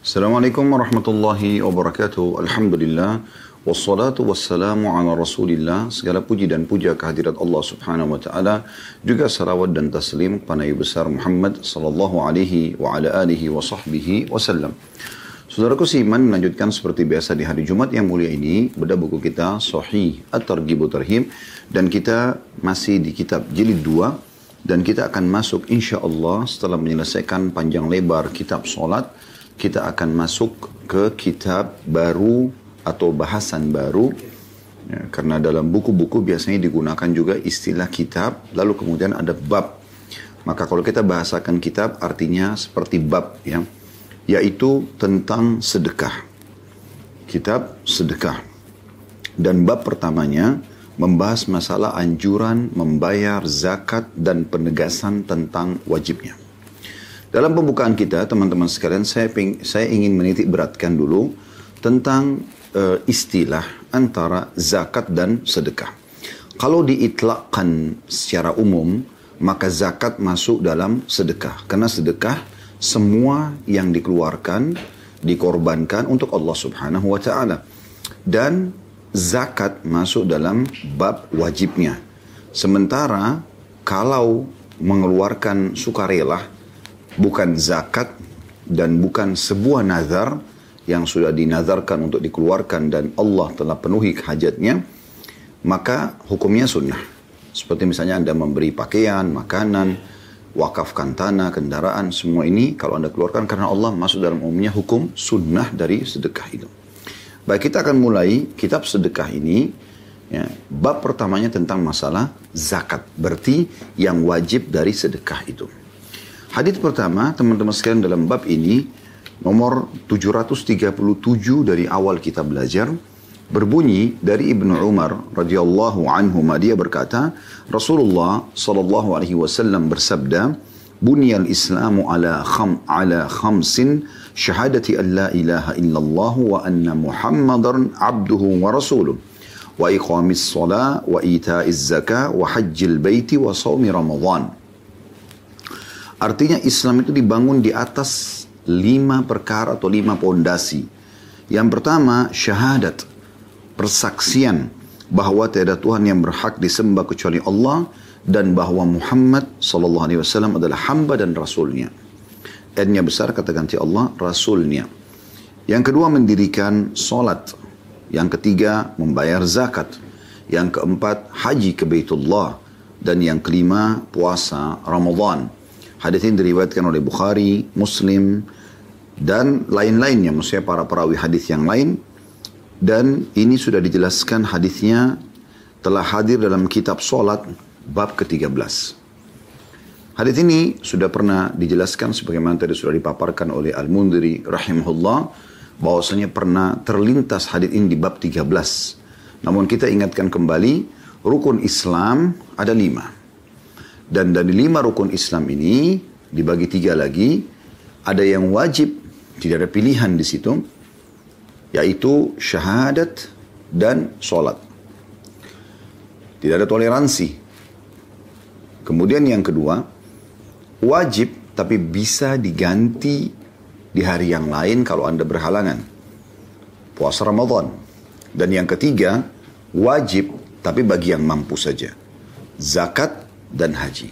Assalamualaikum warahmatullahi wabarakatuh. Alhamdulillah. Wassalatu wassalamu ala rasulillah. Segala puji dan puja kehadirat Allah subhanahu wa ta'ala. Juga salawat dan taslim kepada Nabi besar Muhammad sallallahu alaihi wa ala alihi wa sahbihi wasallam. Saudaraku Siman melanjutkan seperti biasa di hari Jumat yang mulia ini. Beda buku kita Sahih At-Targhib Tarhim. Dan kita masih di kitab jilid 2. Dan kita akan masuk insya Allah setelah menyelesaikan panjang lebar kitab solat kita akan masuk ke kitab baru atau bahasan baru. Ya, karena dalam buku-buku biasanya digunakan juga istilah kitab lalu kemudian ada bab. Maka kalau kita bahasakan kitab artinya seperti bab ya. Yaitu tentang sedekah. Kitab sedekah. Dan bab pertamanya membahas masalah anjuran membayar zakat dan penegasan tentang wajibnya dalam pembukaan kita, teman-teman sekalian, saya, ping, saya ingin menitik beratkan dulu tentang uh, istilah antara zakat dan sedekah. Kalau diitlakkan secara umum, maka zakat masuk dalam sedekah. Karena sedekah semua yang dikeluarkan, dikorbankan untuk Allah subhanahu wa ta'ala. Dan zakat masuk dalam bab wajibnya. Sementara kalau mengeluarkan sukarela, bukan zakat dan bukan sebuah nazar yang sudah dinazarkan untuk dikeluarkan dan Allah telah penuhi hajatnya, maka hukumnya sunnah. Seperti misalnya Anda memberi pakaian, makanan, wakafkan tanah, kendaraan, semua ini kalau Anda keluarkan karena Allah masuk dalam umumnya hukum sunnah dari sedekah itu. Baik kita akan mulai kitab sedekah ini. Ya, bab pertamanya tentang masalah zakat. Berarti yang wajib dari sedekah itu. Hadis pertama, teman-teman sekalian dalam bab ini, nomor 737 dari awal kita belajar, berbunyi dari Ibnu Umar radhiyallahu anhu dia berkata, Rasulullah sallallahu alaihi wasallam bersabda, "Bunyal Islamu ala kham ala khamsin syahadati an la ilaha illallah wa anna Muhammadan abduhu wa rasuluh." wa iqamis salat wa ita'iz zakah wa hajjil baiti wa shaumi ramadan Artinya Islam itu dibangun di atas lima perkara atau lima pondasi. Yang pertama syahadat, persaksian bahwa tiada Tuhan yang berhak disembah kecuali Allah dan bahwa Muhammad sallallahu alaihi wasallam adalah hamba dan rasulnya. N-nya besar kata ganti Allah rasulnya. Yang kedua mendirikan solat. Yang ketiga membayar zakat. Yang keempat haji ke Baitullah. Dan yang kelima puasa Ramadan. Hadis ini diriwayatkan oleh Bukhari, Muslim, dan lain-lainnya. Maksudnya para perawi hadis yang lain. Dan ini sudah dijelaskan hadisnya telah hadir dalam kitab solat bab ke-13. Hadis ini sudah pernah dijelaskan sebagaimana tadi sudah dipaparkan oleh Al-Mundiri rahimahullah bahwasanya pernah terlintas hadis ini di bab 13. Namun kita ingatkan kembali rukun Islam ada lima. Dan dari lima rukun Islam ini dibagi tiga lagi. Ada yang wajib, tidak ada pilihan di situ. Yaitu syahadat dan sholat. Tidak ada toleransi. Kemudian yang kedua, wajib tapi bisa diganti di hari yang lain kalau Anda berhalangan. Puasa Ramadan. Dan yang ketiga, wajib tapi bagi yang mampu saja. Zakat dan haji.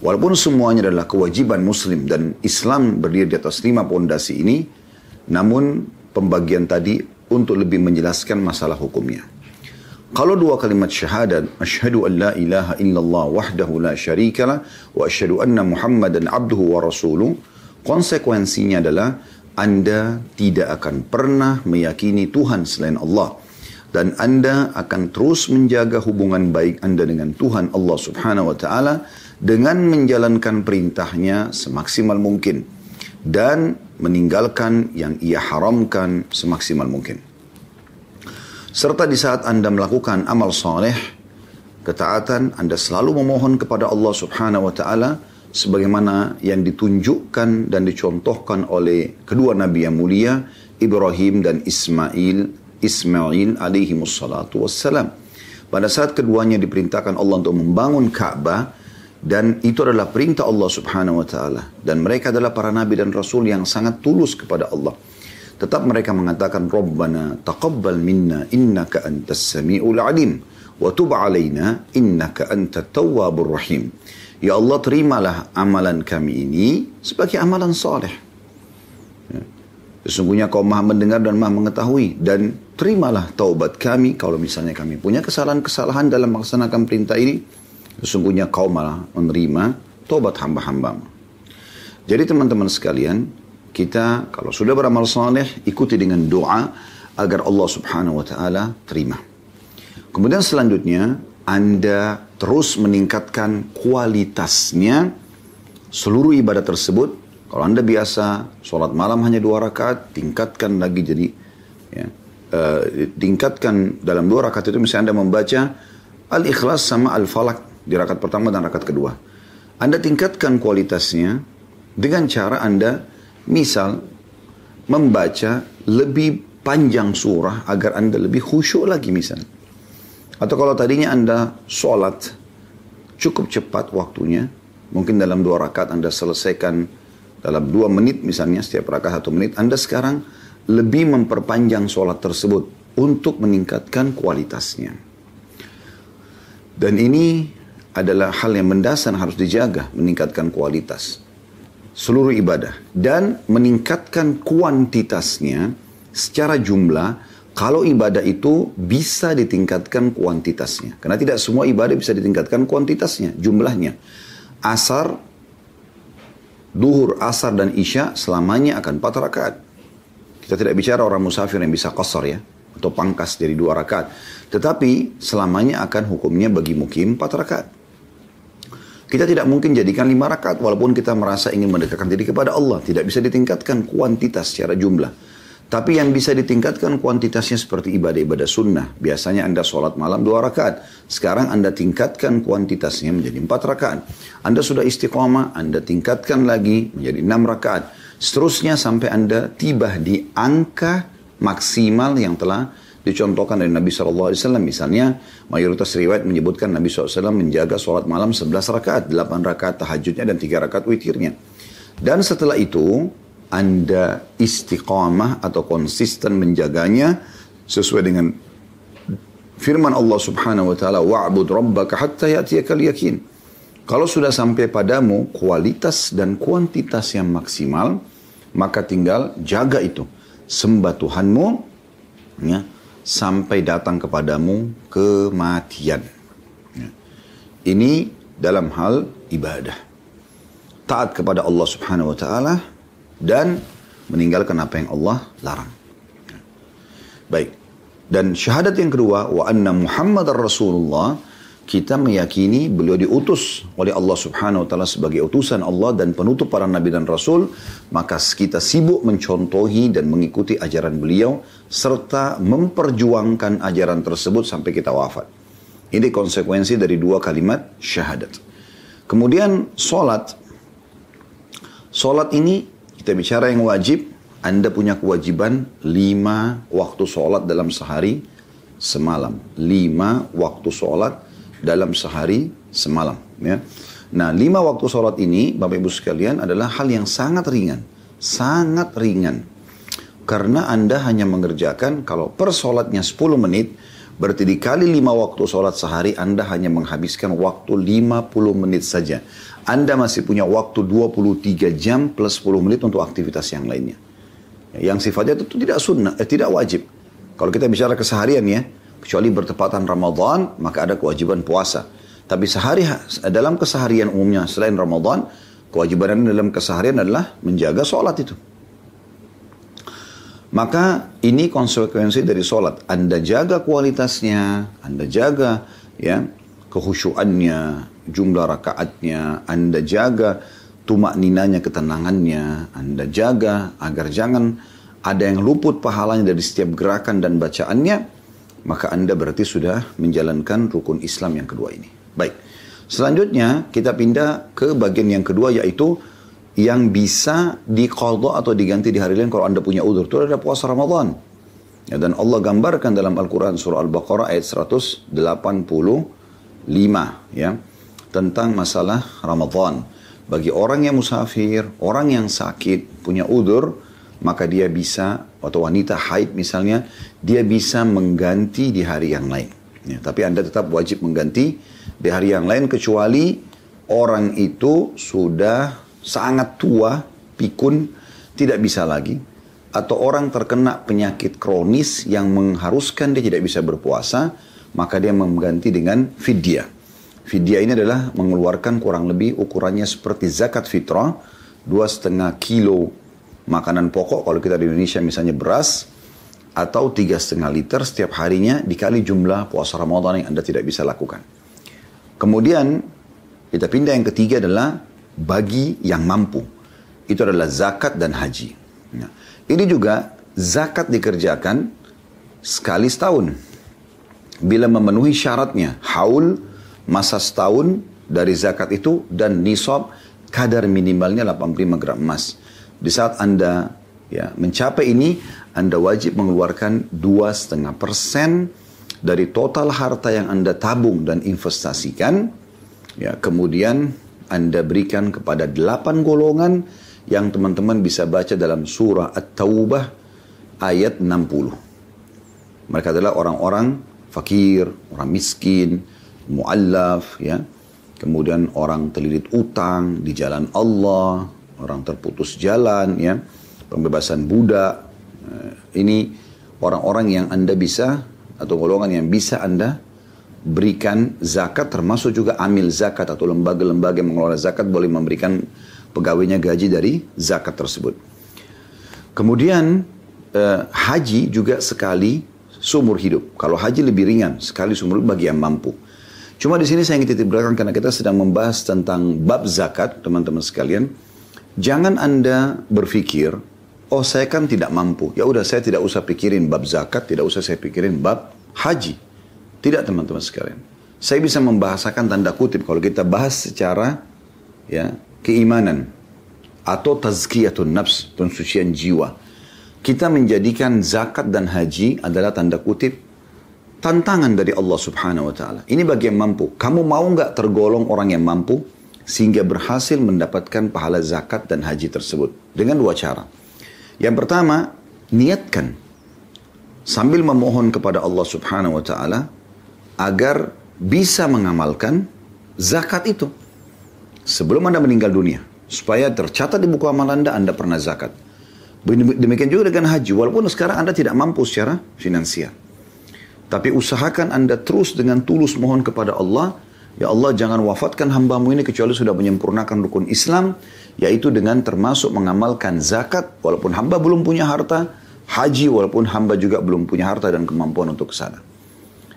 Walaupun semuanya adalah kewajiban muslim dan Islam berdiri di atas lima pondasi ini, namun pembagian tadi untuk lebih menjelaskan masalah hukumnya. Kalau dua kalimat syahadat, asyhadu an la ilaha illallah wahdahu la syarikalah wa asyhadu anna muhammadan abduhu wa rasuluh, konsekuensinya adalah Anda tidak akan pernah meyakini Tuhan selain Allah dan Anda akan terus menjaga hubungan baik Anda dengan Tuhan Allah Subhanahu wa taala dengan menjalankan perintahnya semaksimal mungkin dan meninggalkan yang ia haramkan semaksimal mungkin. Serta di saat Anda melakukan amal soleh, ketaatan, Anda selalu memohon kepada Allah Subhanahu wa taala sebagaimana yang ditunjukkan dan dicontohkan oleh kedua nabi yang mulia Ibrahim dan Ismail Ismail alaihi wassalatu wassalam. Pada saat keduanya diperintahkan Allah untuk membangun Ka'bah, Dan itu adalah perintah Allah subhanahu wa ta'ala. Dan mereka adalah para nabi dan rasul yang sangat tulus kepada Allah. Tetap mereka mengatakan, Rabbana taqabbal minna innaka antas sami'ul alim. Wa tub alaina innaka antat tawwabur rahim. Ya Allah terimalah amalan kami ini sebagai amalan soleh. Ya. Sesungguhnya kau maha mendengar dan maha mengetahui. Dan terimalah taubat kami kalau misalnya kami punya kesalahan-kesalahan dalam melaksanakan perintah ini Sesungguhnya kau malah menerima tobat hamba-hambamu. Jadi teman-teman sekalian, kita kalau sudah beramal saleh ikuti dengan doa agar Allah Subhanahu wa taala terima. Kemudian selanjutnya Anda terus meningkatkan kualitasnya seluruh ibadah tersebut. Kalau Anda biasa sholat malam hanya dua rakaat, tingkatkan lagi jadi ya, uh, tingkatkan dalam dua rakaat itu misalnya Anda membaca Al-Ikhlas sama Al-Falak di rakaat pertama dan rakaat kedua. Anda tingkatkan kualitasnya dengan cara Anda misal membaca lebih panjang surah agar Anda lebih khusyuk lagi misal. Atau kalau tadinya Anda sholat cukup cepat waktunya, mungkin dalam dua rakaat Anda selesaikan dalam dua menit misalnya setiap rakaat satu menit, Anda sekarang lebih memperpanjang sholat tersebut untuk meningkatkan kualitasnya. Dan ini adalah hal yang mendasar harus dijaga, meningkatkan kualitas seluruh ibadah dan meningkatkan kuantitasnya secara jumlah kalau ibadah itu bisa ditingkatkan kuantitasnya. Karena tidak semua ibadah bisa ditingkatkan kuantitasnya, jumlahnya. Asar, duhur, asar, dan isya selamanya akan empat rakaat. Kita tidak bicara orang musafir yang bisa kosor ya, atau pangkas dari dua rakaat. Tetapi selamanya akan hukumnya bagi mukim empat rakaat. Kita tidak mungkin jadikan lima rakaat walaupun kita merasa ingin mendekatkan diri kepada Allah. Tidak bisa ditingkatkan kuantitas secara jumlah. Tapi yang bisa ditingkatkan kuantitasnya seperti ibadah-ibadah sunnah. Biasanya Anda sholat malam dua rakaat. Sekarang Anda tingkatkan kuantitasnya menjadi empat rakaat. Anda sudah istiqomah, Anda tingkatkan lagi menjadi enam rakaat. Seterusnya sampai Anda tiba di angka maksimal yang telah dicontohkan dari Nabi SAW. Misalnya, mayoritas riwayat menyebutkan Nabi SAW menjaga sholat malam 11 rakaat, 8 rakaat tahajudnya dan 3 rakaat witirnya. Dan setelah itu, Anda istiqamah atau konsisten menjaganya sesuai dengan firman Allah Subhanahu wa taala wa'bud rabbaka hatta ya'tiyakal yakin. Kalau sudah sampai padamu kualitas dan kuantitas yang maksimal, maka tinggal jaga itu. Sembah Tuhanmu ya, sampai datang kepadamu kematian. Ya. Ini dalam hal ibadah. Taat kepada Allah subhanahu wa ta'ala dan meninggalkan apa yang Allah larang. Baik. Dan syahadat yang kedua, wa anna Muhammad Rasulullah, kita meyakini beliau diutus oleh Allah Subhanahu wa taala sebagai utusan Allah dan penutup para nabi dan rasul, maka kita sibuk mencontohi dan mengikuti ajaran beliau serta memperjuangkan ajaran tersebut sampai kita wafat. Ini konsekuensi dari dua kalimat syahadat. Kemudian solat. Solat ini kita bicara yang wajib. Anda punya kewajiban lima waktu solat dalam sehari semalam. Lima waktu solat dalam sehari semalam. Ya. Nah, lima waktu sholat ini, Bapak Ibu sekalian, adalah hal yang sangat ringan. Sangat ringan. Karena Anda hanya mengerjakan, kalau per sholatnya 10 menit, berarti dikali lima waktu sholat sehari, Anda hanya menghabiskan waktu 50 menit saja. Anda masih punya waktu 23 jam plus 10 menit untuk aktivitas yang lainnya. Yang sifatnya itu tidak sunnah, eh, tidak wajib. Kalau kita bicara keseharian ya, Kecuali bertepatan Ramadan, maka ada kewajiban puasa. Tapi sehari dalam keseharian umumnya selain Ramadan, kewajiban dalam keseharian adalah menjaga sholat itu. Maka ini konsekuensi dari sholat. Anda jaga kualitasnya, Anda jaga ya kehusyuannya, jumlah rakaatnya, Anda jaga tumak ninanya, ketenangannya, Anda jaga agar jangan ada yang luput pahalanya dari setiap gerakan dan bacaannya, maka Anda berarti sudah menjalankan rukun Islam yang kedua ini. Baik. Selanjutnya kita pindah ke bagian yang kedua yaitu yang bisa diqadha atau diganti di hari lain kalau Anda punya udur. Itu ada puasa Ramadan. Ya, dan Allah gambarkan dalam Al-Quran surah Al-Baqarah ayat 185 ya. tentang masalah Ramadan. Bagi orang yang musafir, orang yang sakit, punya udur, maka dia bisa, atau wanita haid misalnya, dia bisa mengganti di hari yang lain. Ya, tapi Anda tetap wajib mengganti di hari yang lain kecuali orang itu sudah sangat tua, pikun, tidak bisa lagi. Atau orang terkena penyakit kronis yang mengharuskan dia tidak bisa berpuasa, maka dia mengganti dengan fidyah. Fidyah ini adalah mengeluarkan kurang lebih ukurannya seperti zakat fitrah, dua setengah kilo makanan pokok kalau kita di Indonesia misalnya beras, atau tiga setengah liter setiap harinya dikali jumlah puasa Ramadan yang Anda tidak bisa lakukan. Kemudian kita pindah yang ketiga adalah bagi yang mampu. Itu adalah zakat dan haji. Nah, ini juga zakat dikerjakan sekali setahun. Bila memenuhi syaratnya, haul, masa setahun dari zakat itu dan nisab kadar minimalnya 85 gram emas. Di saat Anda ya mencapai ini, Anda wajib mengeluarkan dua setengah persen dari total harta yang Anda tabung dan investasikan. Ya, kemudian Anda berikan kepada delapan golongan yang teman-teman bisa baca dalam surah At-Taubah ayat 60. Mereka adalah orang-orang fakir, orang miskin, muallaf ya. Kemudian orang terlilit utang di jalan Allah orang terputus jalan ya. Pembebasan budak. Eh, ini orang-orang yang anda bisa atau golongan yang bisa anda berikan zakat termasuk juga amil zakat atau lembaga-lembaga yang mengelola zakat boleh memberikan pegawainya gaji dari zakat tersebut. Kemudian eh, haji juga sekali seumur hidup. Kalau haji lebih ringan, sekali seumur hidup bagi yang mampu. Cuma di sini saya ingin titip belakang karena kita sedang membahas tentang bab zakat, teman-teman sekalian. Jangan Anda berpikir, oh saya kan tidak mampu. Ya udah saya tidak usah pikirin bab zakat, tidak usah saya pikirin bab haji. Tidak teman-teman sekalian. Saya bisa membahasakan tanda kutip kalau kita bahas secara ya keimanan atau tazkiyatun nafs, pensucian jiwa. Kita menjadikan zakat dan haji adalah tanda kutip tantangan dari Allah Subhanahu wa taala. Ini bagi yang mampu. Kamu mau nggak tergolong orang yang mampu sehingga berhasil mendapatkan pahala zakat dan haji tersebut dengan dua cara. Yang pertama, niatkan sambil memohon kepada Allah Subhanahu wa taala agar bisa mengamalkan zakat itu sebelum Anda meninggal dunia supaya tercatat di buku amal Anda Anda pernah zakat. Demikian juga dengan haji walaupun sekarang Anda tidak mampu secara finansial. Tapi usahakan anda terus dengan tulus mohon kepada Allah. Ya Allah jangan wafatkan hambamu ini kecuali sudah menyempurnakan rukun Islam. Yaitu dengan termasuk mengamalkan zakat. Walaupun hamba belum punya harta. Haji walaupun hamba juga belum punya harta dan kemampuan untuk ke sana.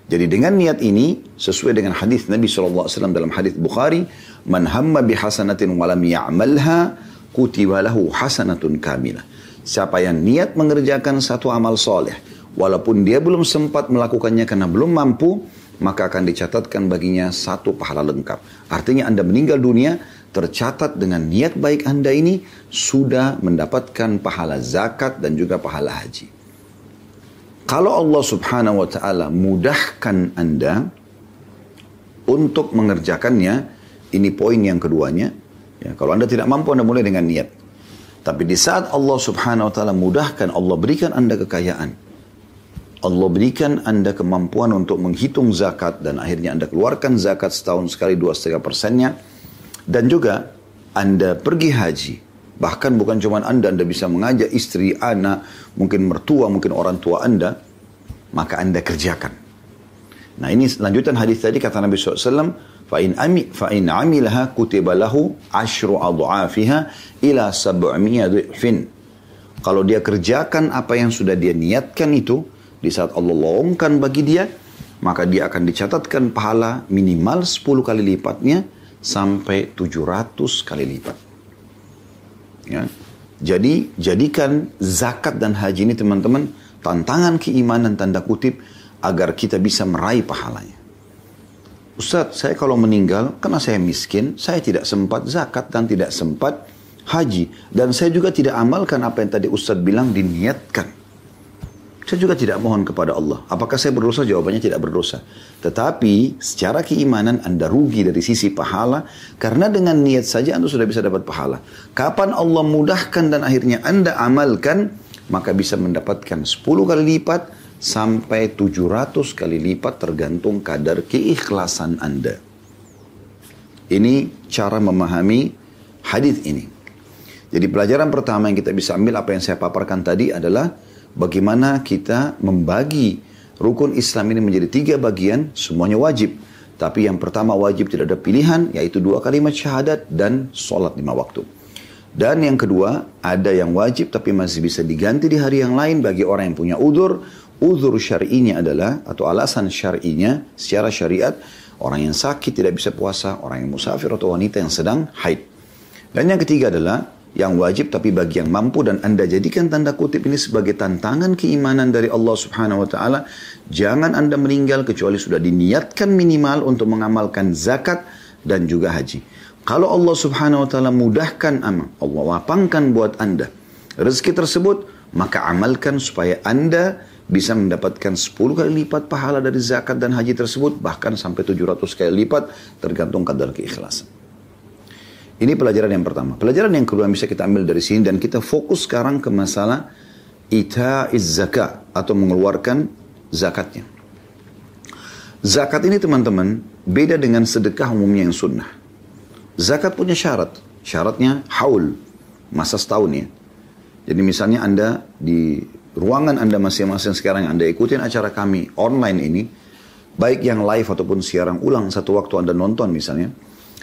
Jadi dengan niat ini sesuai dengan hadis Nabi SAW dalam hadis Bukhari, "Man hamma bihasanatin walam ya'malha kutiba lahu hasanatun kamilah." Siapa yang niat mengerjakan satu amal soleh, Walaupun dia belum sempat melakukannya karena belum mampu, maka akan dicatatkan baginya satu pahala lengkap. Artinya Anda meninggal dunia, tercatat dengan niat baik Anda ini sudah mendapatkan pahala zakat dan juga pahala haji. Kalau Allah subhanahu wa ta'ala mudahkan Anda untuk mengerjakannya, ini poin yang keduanya. Ya, kalau Anda tidak mampu, Anda mulai dengan niat. Tapi di saat Allah subhanahu wa ta'ala mudahkan, Allah berikan Anda kekayaan. Allah berikan Anda kemampuan untuk menghitung zakat dan akhirnya Anda keluarkan zakat setahun sekali dua setengah persennya dan juga Anda pergi haji bahkan bukan cuma Anda Anda bisa mengajak istri, anak, mungkin mertua, mungkin orang tua Anda maka Anda kerjakan. Nah ini lanjutan hadis tadi kata Nabi SAW fa'in ami fa'in amilaha kutiba lahu ashru adha'afiha ila sab'miya du'fin. Kalau dia kerjakan apa yang sudah dia niatkan itu, di saat Allah lowongkan bagi dia, maka dia akan dicatatkan pahala minimal 10 kali lipatnya sampai 700 kali lipat. Ya. Jadi jadikan zakat dan haji ini teman-teman tantangan keimanan tanda kutip agar kita bisa meraih pahalanya. Ustaz, saya kalau meninggal karena saya miskin, saya tidak sempat zakat dan tidak sempat haji. Dan saya juga tidak amalkan apa yang tadi Ustaz bilang diniatkan. Saya juga tidak mohon kepada Allah. Apakah saya berdosa? Jawabannya tidak berdosa. Tetapi secara keimanan Anda rugi dari sisi pahala karena dengan niat saja Anda sudah bisa dapat pahala. Kapan Allah mudahkan dan akhirnya Anda amalkan, maka bisa mendapatkan 10 kali lipat sampai 700 kali lipat tergantung kadar keikhlasan Anda. Ini cara memahami hadis ini. Jadi pelajaran pertama yang kita bisa ambil apa yang saya paparkan tadi adalah bagaimana kita membagi rukun Islam ini menjadi tiga bagian, semuanya wajib. Tapi yang pertama wajib tidak ada pilihan, yaitu dua kalimat syahadat dan sholat lima waktu. Dan yang kedua, ada yang wajib tapi masih bisa diganti di hari yang lain bagi orang yang punya udur. Udur syar'inya adalah, atau alasan syar'inya secara syariat, orang yang sakit tidak bisa puasa, orang yang musafir atau wanita yang sedang haid. Dan yang ketiga adalah, yang wajib tapi bagi yang mampu dan Anda jadikan tanda kutip ini sebagai tantangan keimanan dari Allah Subhanahu wa taala. Jangan Anda meninggal kecuali sudah diniatkan minimal untuk mengamalkan zakat dan juga haji. Kalau Allah Subhanahu wa taala mudahkan amal, Allah lapangkan buat Anda rezeki tersebut, maka amalkan supaya Anda bisa mendapatkan 10 kali lipat pahala dari zakat dan haji tersebut bahkan sampai 700 kali lipat tergantung kadar keikhlasan. Ini pelajaran yang pertama. Pelajaran yang kedua yang bisa kita ambil dari sini dan kita fokus sekarang ke masalah ita'iz zakat atau mengeluarkan zakatnya. Zakat ini teman-teman beda dengan sedekah umumnya yang sunnah. Zakat punya syarat. Syaratnya haul, masa setahun ya. Jadi misalnya Anda di ruangan Anda masing-masing sekarang Anda ikutin acara kami online ini, baik yang live ataupun siaran ulang satu waktu Anda nonton misalnya,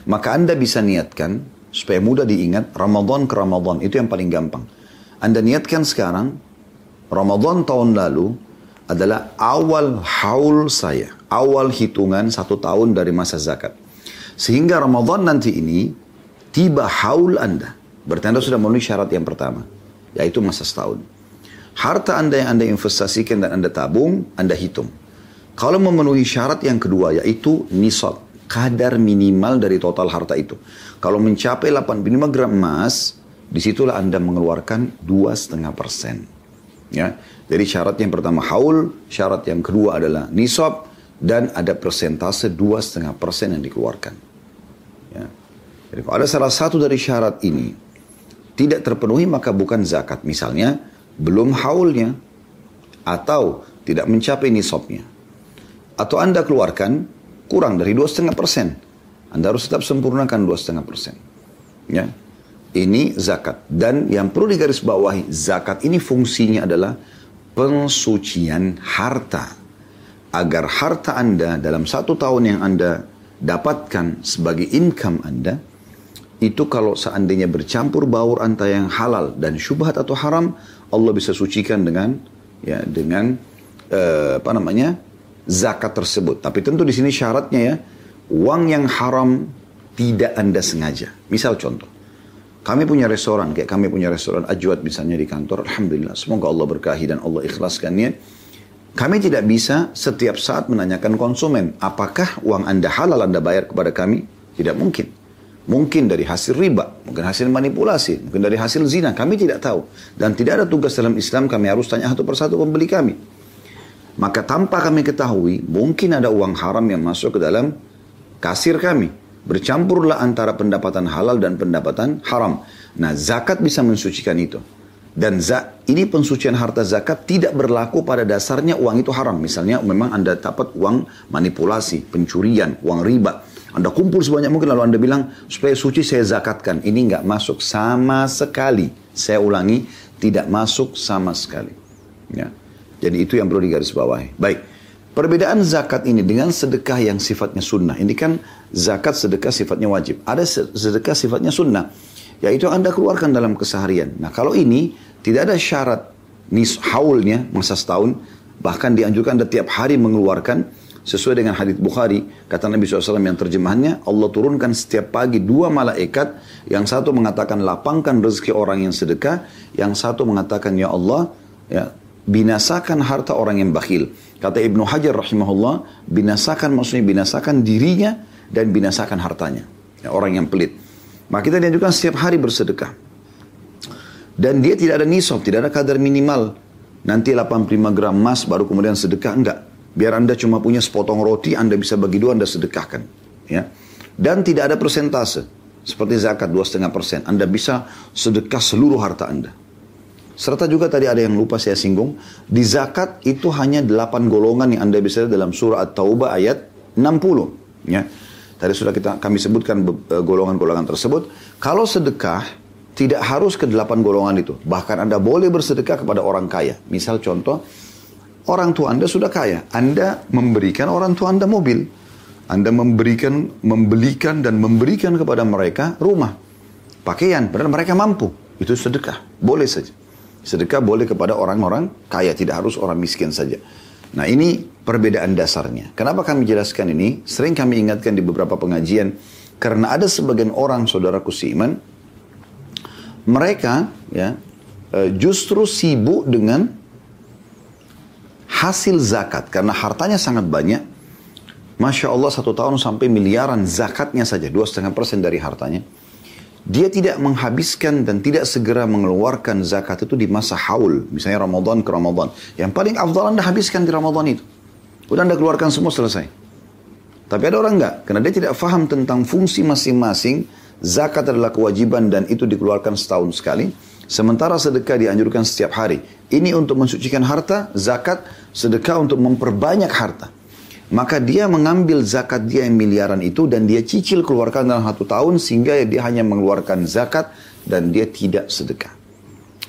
maka Anda bisa niatkan, supaya mudah diingat, Ramadan ke Ramadan, itu yang paling gampang. Anda niatkan sekarang, Ramadan tahun lalu adalah awal haul saya, awal hitungan satu tahun dari masa zakat. Sehingga Ramadan nanti ini, tiba haul Anda. Berarti Anda sudah memenuhi syarat yang pertama, yaitu masa setahun. Harta Anda yang Anda investasikan dan Anda tabung, Anda hitung. Kalau memenuhi syarat yang kedua, yaitu nisab kadar minimal dari total harta itu. Kalau mencapai 85 gram emas, di situlah Anda mengeluarkan 2,5 persen. Ya, jadi syarat yang pertama haul, syarat yang kedua adalah nisab, dan ada persentase 2,5 persen yang dikeluarkan. Ya. Jadi kalau ada salah satu dari syarat ini tidak terpenuhi maka bukan zakat. Misalnya belum haulnya atau tidak mencapai nisabnya. Atau Anda keluarkan kurang dari dua setengah persen. Anda harus tetap sempurnakan dua setengah persen. Ya, ini zakat. Dan yang perlu digarisbawahi, zakat ini fungsinya adalah pensucian harta. Agar harta Anda dalam satu tahun yang Anda dapatkan sebagai income Anda, itu kalau seandainya bercampur baur antara yang halal dan syubhat atau haram, Allah bisa sucikan dengan ya dengan uh, apa namanya zakat tersebut. Tapi tentu di sini syaratnya ya, uang yang haram tidak Anda sengaja. Misal contoh, kami punya restoran, kayak kami punya restoran Ajwad misalnya di kantor, Alhamdulillah, semoga Allah berkahi dan Allah ikhlaskannya. Kami tidak bisa setiap saat menanyakan konsumen, apakah uang Anda halal Anda bayar kepada kami? Tidak mungkin. Mungkin dari hasil riba, mungkin hasil manipulasi, mungkin dari hasil zina, kami tidak tahu. Dan tidak ada tugas dalam Islam kami harus tanya satu persatu pembeli kami. Maka tanpa kami ketahui, mungkin ada uang haram yang masuk ke dalam kasir kami. Bercampurlah antara pendapatan halal dan pendapatan haram. Nah, zakat bisa mensucikan itu. Dan za ini pensucian harta zakat tidak berlaku pada dasarnya uang itu haram. Misalnya memang Anda dapat uang manipulasi, pencurian, uang riba. Anda kumpul sebanyak mungkin lalu Anda bilang supaya suci saya zakatkan. Ini nggak masuk sama sekali. Saya ulangi, tidak masuk sama sekali. Ya. Jadi itu yang perlu digarisbawahi. Baik. Perbedaan zakat ini dengan sedekah yang sifatnya sunnah. Ini kan zakat sedekah sifatnya wajib. Ada sedekah sifatnya sunnah. Yaitu Anda keluarkan dalam keseharian. Nah kalau ini tidak ada syarat nis haulnya masa setahun. Bahkan dianjurkan Anda tiap hari mengeluarkan sesuai dengan hadits Bukhari kata Nabi SAW yang terjemahannya Allah turunkan setiap pagi dua malaikat yang satu mengatakan lapangkan rezeki orang yang sedekah yang satu mengatakan ya Allah ya binasakan harta orang yang bakhil. Kata Ibnu Hajar rahimahullah, binasakan maksudnya binasakan dirinya dan binasakan hartanya. Ya, orang yang pelit. Maka kita dianjurkan setiap hari bersedekah. Dan dia tidak ada nisab, tidak ada kadar minimal nanti 85 gram emas baru kemudian sedekah. Enggak. Biar Anda cuma punya sepotong roti, Anda bisa bagi dua, Anda sedekahkan. Ya. Dan tidak ada persentase. Seperti zakat 2,5 persen. Anda bisa sedekah seluruh harta Anda. Serta juga tadi ada yang lupa saya singgung. Di zakat itu hanya 8 golongan yang Anda bisa dalam surah At-Taubah ayat 60. Ya. Tadi sudah kita kami sebutkan e, golongan-golongan tersebut. Kalau sedekah tidak harus ke delapan golongan itu. Bahkan Anda boleh bersedekah kepada orang kaya. Misal contoh, orang tua Anda sudah kaya. Anda memberikan orang tua Anda mobil. Anda memberikan, membelikan dan memberikan kepada mereka rumah. Pakaian, padahal mereka mampu. Itu sedekah. Boleh saja. Sedekah boleh kepada orang-orang kaya, tidak harus orang miskin saja. Nah ini perbedaan dasarnya. Kenapa kami jelaskan ini? Sering kami ingatkan di beberapa pengajian. Karena ada sebagian orang saudaraku seiman. Mereka ya eh, justru sibuk dengan hasil zakat. Karena hartanya sangat banyak. Masya Allah satu tahun sampai miliaran zakatnya saja. Dua setengah persen dari hartanya. Dia tidak menghabiskan dan tidak segera mengeluarkan zakat itu di masa haul. Misalnya Ramadan ke Ramadan. Yang paling afdal Anda habiskan di Ramadan itu. Udah Anda keluarkan semua selesai. Tapi ada orang enggak. Karena dia tidak faham tentang fungsi masing-masing. Zakat adalah kewajiban dan itu dikeluarkan setahun sekali. Sementara sedekah dianjurkan setiap hari. Ini untuk mensucikan harta, zakat, sedekah untuk memperbanyak harta. Maka dia mengambil zakat dia yang miliaran itu dan dia cicil keluarkan dalam satu tahun sehingga dia hanya mengeluarkan zakat dan dia tidak sedekah.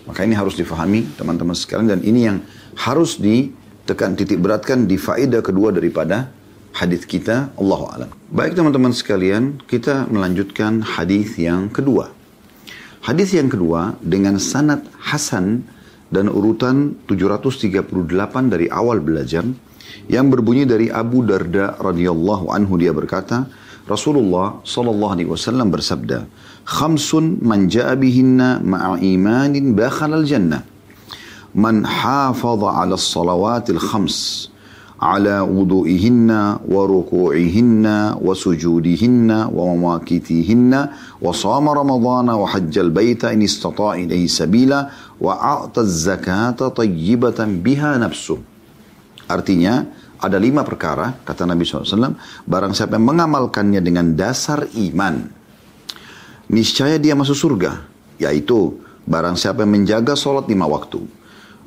Maka ini harus difahami teman-teman sekalian dan ini yang harus ditekan titik beratkan di faedah kedua daripada hadis kita Allah alam. Baik teman-teman sekalian, kita melanjutkan hadis yang kedua. Hadis yang kedua dengan sanad hasan dan urutan 738 dari awal belajar yang berbunyi dari Abu Darda radhiyallahu anhu dia berkata Rasulullah sallallahu alaihi wasallam bersabda khamsun man jaa bihinna ma'a imanin dakhala al-jannah man hafaza 'ala as-salawatil khams ala wudu'ihinna wa ruku'ihinna wa sujudihinna wa mawakitihinna wa sama استطاع wa hajjal baita in طيبة بها sabila wa a'ta zakata tayyibatan biha nafsu. Artinya ada lima perkara kata Nabi SAW barang siapa yang mengamalkannya dengan dasar iman niscaya dia masuk surga yaitu barang siapa yang menjaga sholat lima waktu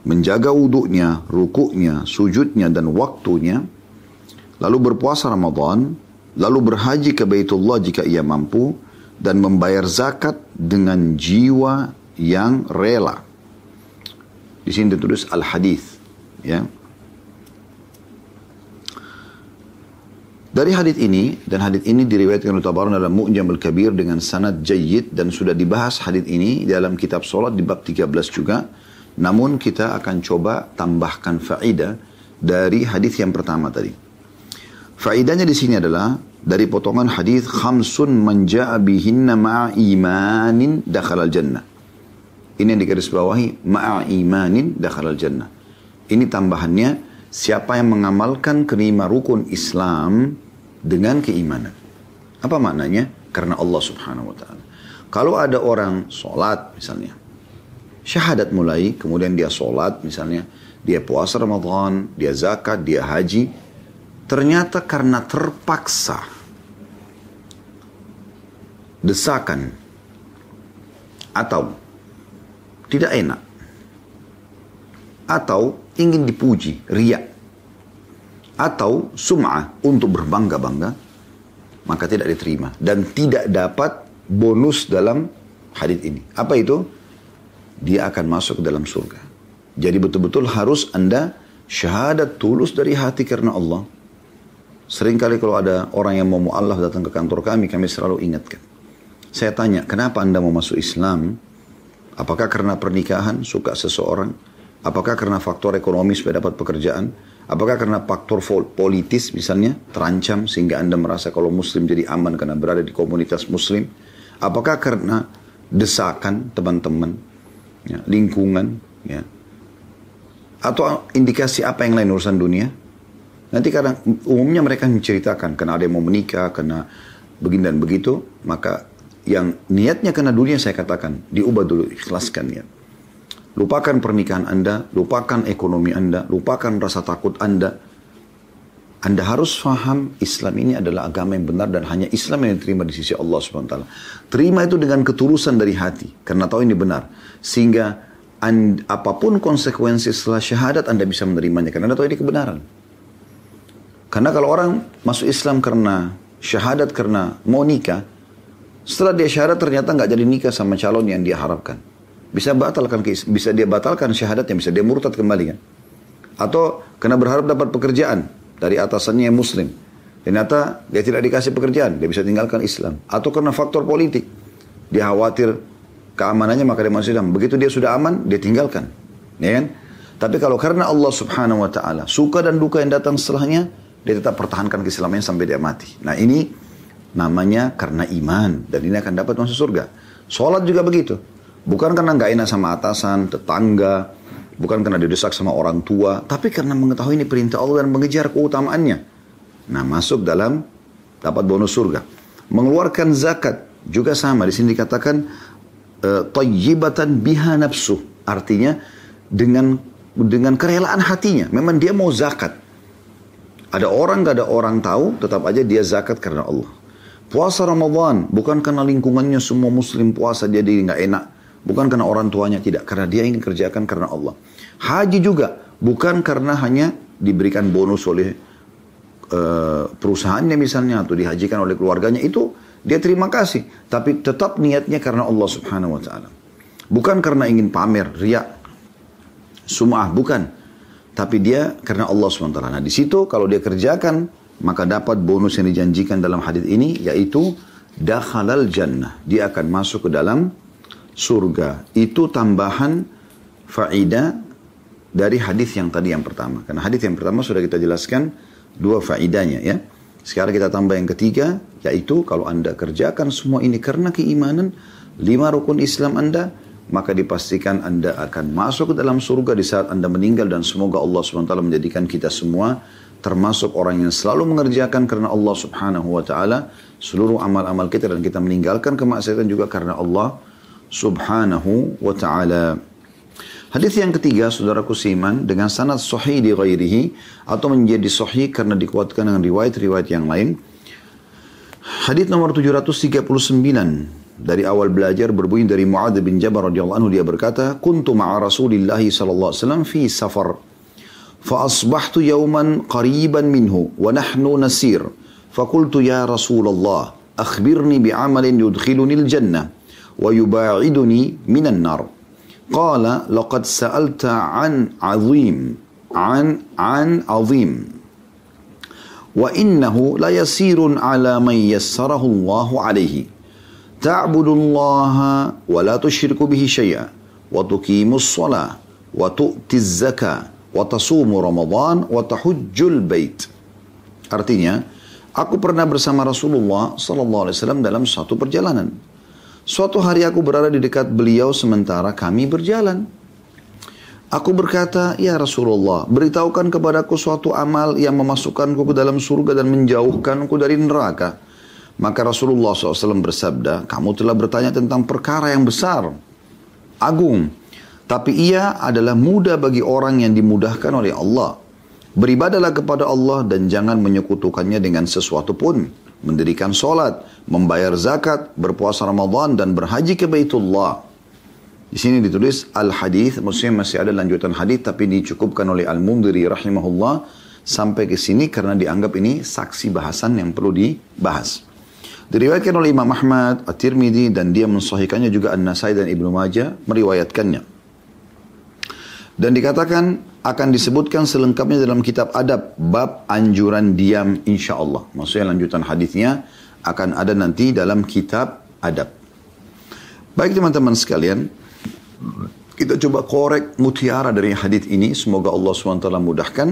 menjaga wuduknya, rukuknya, sujudnya, dan waktunya, lalu berpuasa Ramadan, lalu berhaji ke Baitullah jika ia mampu, dan membayar zakat dengan jiwa yang rela. Di sini ditulis al-hadith, ya. Dari hadis ini dan hadis ini diriwayatkan oleh Tabarani dalam Mu'jam al-Kabir dengan sanad jayyid dan sudah dibahas hadis ini dalam kitab solat di bab 13 juga. Namun kita akan coba tambahkan faedah dari hadis yang pertama tadi. Faedahnya di sini adalah dari potongan hadis khamsun man ja'a bihinna ma'a imanin dakhalal jannah. Ini yang digarisbawahi ma'a imanin dakhalal jannah. Ini tambahannya siapa yang mengamalkan kelima rukun Islam dengan keimanan. Apa maknanya? Karena Allah subhanahu wa ta'ala. Kalau ada orang sholat misalnya, syahadat mulai, kemudian dia sholat misalnya, dia puasa Ramadan, dia zakat, dia haji, ternyata karena terpaksa, desakan, atau tidak enak, atau ingin dipuji, riak, atau sum'ah untuk berbangga-bangga, maka tidak diterima dan tidak dapat bonus dalam hadis ini. Apa itu? Dia akan masuk ke dalam surga. Jadi betul-betul harus Anda syahadat tulus dari hati karena Allah. Seringkali kalau ada orang yang mau mu'allaf datang ke kantor kami, kami selalu ingatkan. Saya tanya, kenapa Anda mau masuk Islam? Apakah karena pernikahan, suka seseorang? Apakah karena faktor ekonomi supaya dapat pekerjaan? Apakah karena faktor politis misalnya terancam sehingga Anda merasa kalau muslim jadi aman karena berada di komunitas muslim? Apakah karena desakan teman-teman, ya, lingkungan, ya, atau indikasi apa yang lain urusan dunia? Nanti kadang umumnya mereka menceritakan karena ada yang mau menikah, karena begini dan begitu, maka yang niatnya karena dunia saya katakan diubah dulu, ikhlaskan niat. Lupakan pernikahan Anda, lupakan ekonomi Anda, lupakan rasa takut Anda. Anda harus faham Islam ini adalah agama yang benar dan hanya Islam yang diterima di sisi Allah SWT. Terima itu dengan ketulusan dari hati, karena tahu ini benar. Sehingga and, apa pun konsekuensi setelah syahadat Anda bisa menerimanya, karena Anda tahu ini kebenaran. Karena kalau orang masuk Islam karena syahadat karena mau nikah, setelah dia syahadat ternyata nggak jadi nikah sama calon yang dia harapkan. Bisa batalkan bisa dia batalkan syahadatnya, bisa dia murtad kembali kan. Atau kena berharap dapat pekerjaan dari atasannya yang muslim. Ternyata dia tidak dikasih pekerjaan, dia bisa tinggalkan Islam. Atau karena faktor politik, dia khawatir keamanannya maka dia masuk Islam. Begitu dia sudah aman, dia tinggalkan. Ya kan? Tapi kalau karena Allah subhanahu wa ta'ala, suka dan duka yang datang setelahnya, dia tetap pertahankan keislamannya sampai dia mati. Nah ini namanya karena iman. Dan ini akan dapat masuk surga. Sholat juga begitu. Bukan karena nggak enak sama atasan, tetangga, bukan karena didesak sama orang tua, tapi karena mengetahui ini perintah Allah dan mengejar keutamaannya. Nah, masuk dalam dapat bonus surga. Mengeluarkan zakat juga sama. Di sini dikatakan uh, tayyibatan biha nafsu. Artinya dengan dengan kerelaan hatinya. Memang dia mau zakat. Ada orang gak ada orang tahu, tetap aja dia zakat karena Allah. Puasa Ramadan bukan karena lingkungannya semua muslim puasa jadi nggak enak. Bukan karena orang tuanya, tidak. Karena dia ingin kerjakan karena Allah. Haji juga, bukan karena hanya diberikan bonus oleh uh, perusahaannya misalnya, atau dihajikan oleh keluarganya. Itu dia terima kasih. Tapi tetap niatnya karena Allah subhanahu wa ta'ala. Bukan karena ingin pamer, riak, sumah, bukan. Tapi dia karena Allah SWT. Nah di situ kalau dia kerjakan, maka dapat bonus yang dijanjikan dalam hadis ini, yaitu dakhalal jannah. Dia akan masuk ke dalam surga. Itu tambahan faida dari hadis yang tadi yang pertama. Karena hadis yang pertama sudah kita jelaskan dua faidahnya ya. Sekarang kita tambah yang ketiga, yaitu kalau Anda kerjakan semua ini karena keimanan, lima rukun Islam Anda, maka dipastikan Anda akan masuk ke dalam surga di saat Anda meninggal dan semoga Allah SWT menjadikan kita semua termasuk orang yang selalu mengerjakan karena Allah Subhanahu wa taala seluruh amal-amal kita dan kita meninggalkan kemaksiatan juga karena Allah subhanahu wa ta'ala. Hadis yang ketiga, saudaraku siman, dengan sanad sahih di ghairihi, atau menjadi sahih karena dikuatkan dengan riwayat-riwayat yang lain. Hadis nomor 739, dari awal belajar berbunyi dari Mu'adz bin Jabal radhiyallahu anhu dia berkata, "Kuntu ma'a Rasulillah sallallahu alaihi wasallam fi safar, fa asbahtu yawman qariban minhu wa nahnu nasir, fa qultu ya Rasulullah, akhbirni bi'amalin yudkhiluni al-jannah." ويباعدني من النار قال لقد سألت عن عظيم عن عن عظيم وإنه ليسير على من يسره الله عليه تعبد الله ولا تشرك به شيئا وتقيم الصلاة وتؤتي الزكاة وتصوم رمضان وتحج البيت Artinya, aku pernah bersama Rasulullah Sallallahu Alaihi Wasallam dalam satu perjalanan. Suatu hari aku berada di dekat beliau sementara kami berjalan. Aku berkata, Ya Rasulullah, beritahukan kepadaku suatu amal yang memasukkanku ke dalam surga dan menjauhkanku dari neraka. Maka Rasulullah SAW bersabda, kamu telah bertanya tentang perkara yang besar, agung. Tapi ia adalah mudah bagi orang yang dimudahkan oleh Allah. Beribadalah kepada Allah dan jangan menyekutukannya dengan sesuatu pun mendirikan solat, membayar zakat, berpuasa Ramadan dan berhaji ke Baitullah. Di sini ditulis al-hadis, maksudnya masih ada lanjutan hadis tapi dicukupkan oleh Al-Mundiri rahimahullah sampai ke sini karena dianggap ini saksi bahasan yang perlu dibahas. Diriwayatkan oleh Imam Ahmad, At-Tirmidzi dan dia mensahihkannya juga An-Nasai dan Ibnu Majah meriwayatkannya. Dan dikatakan akan disebutkan selengkapnya dalam kitab adab bab anjuran diam insya Allah. Maksudnya lanjutan hadisnya akan ada nanti dalam kitab adab. Baik teman-teman sekalian, kita coba korek mutiara dari hadis ini. Semoga Allah SWT mudahkan.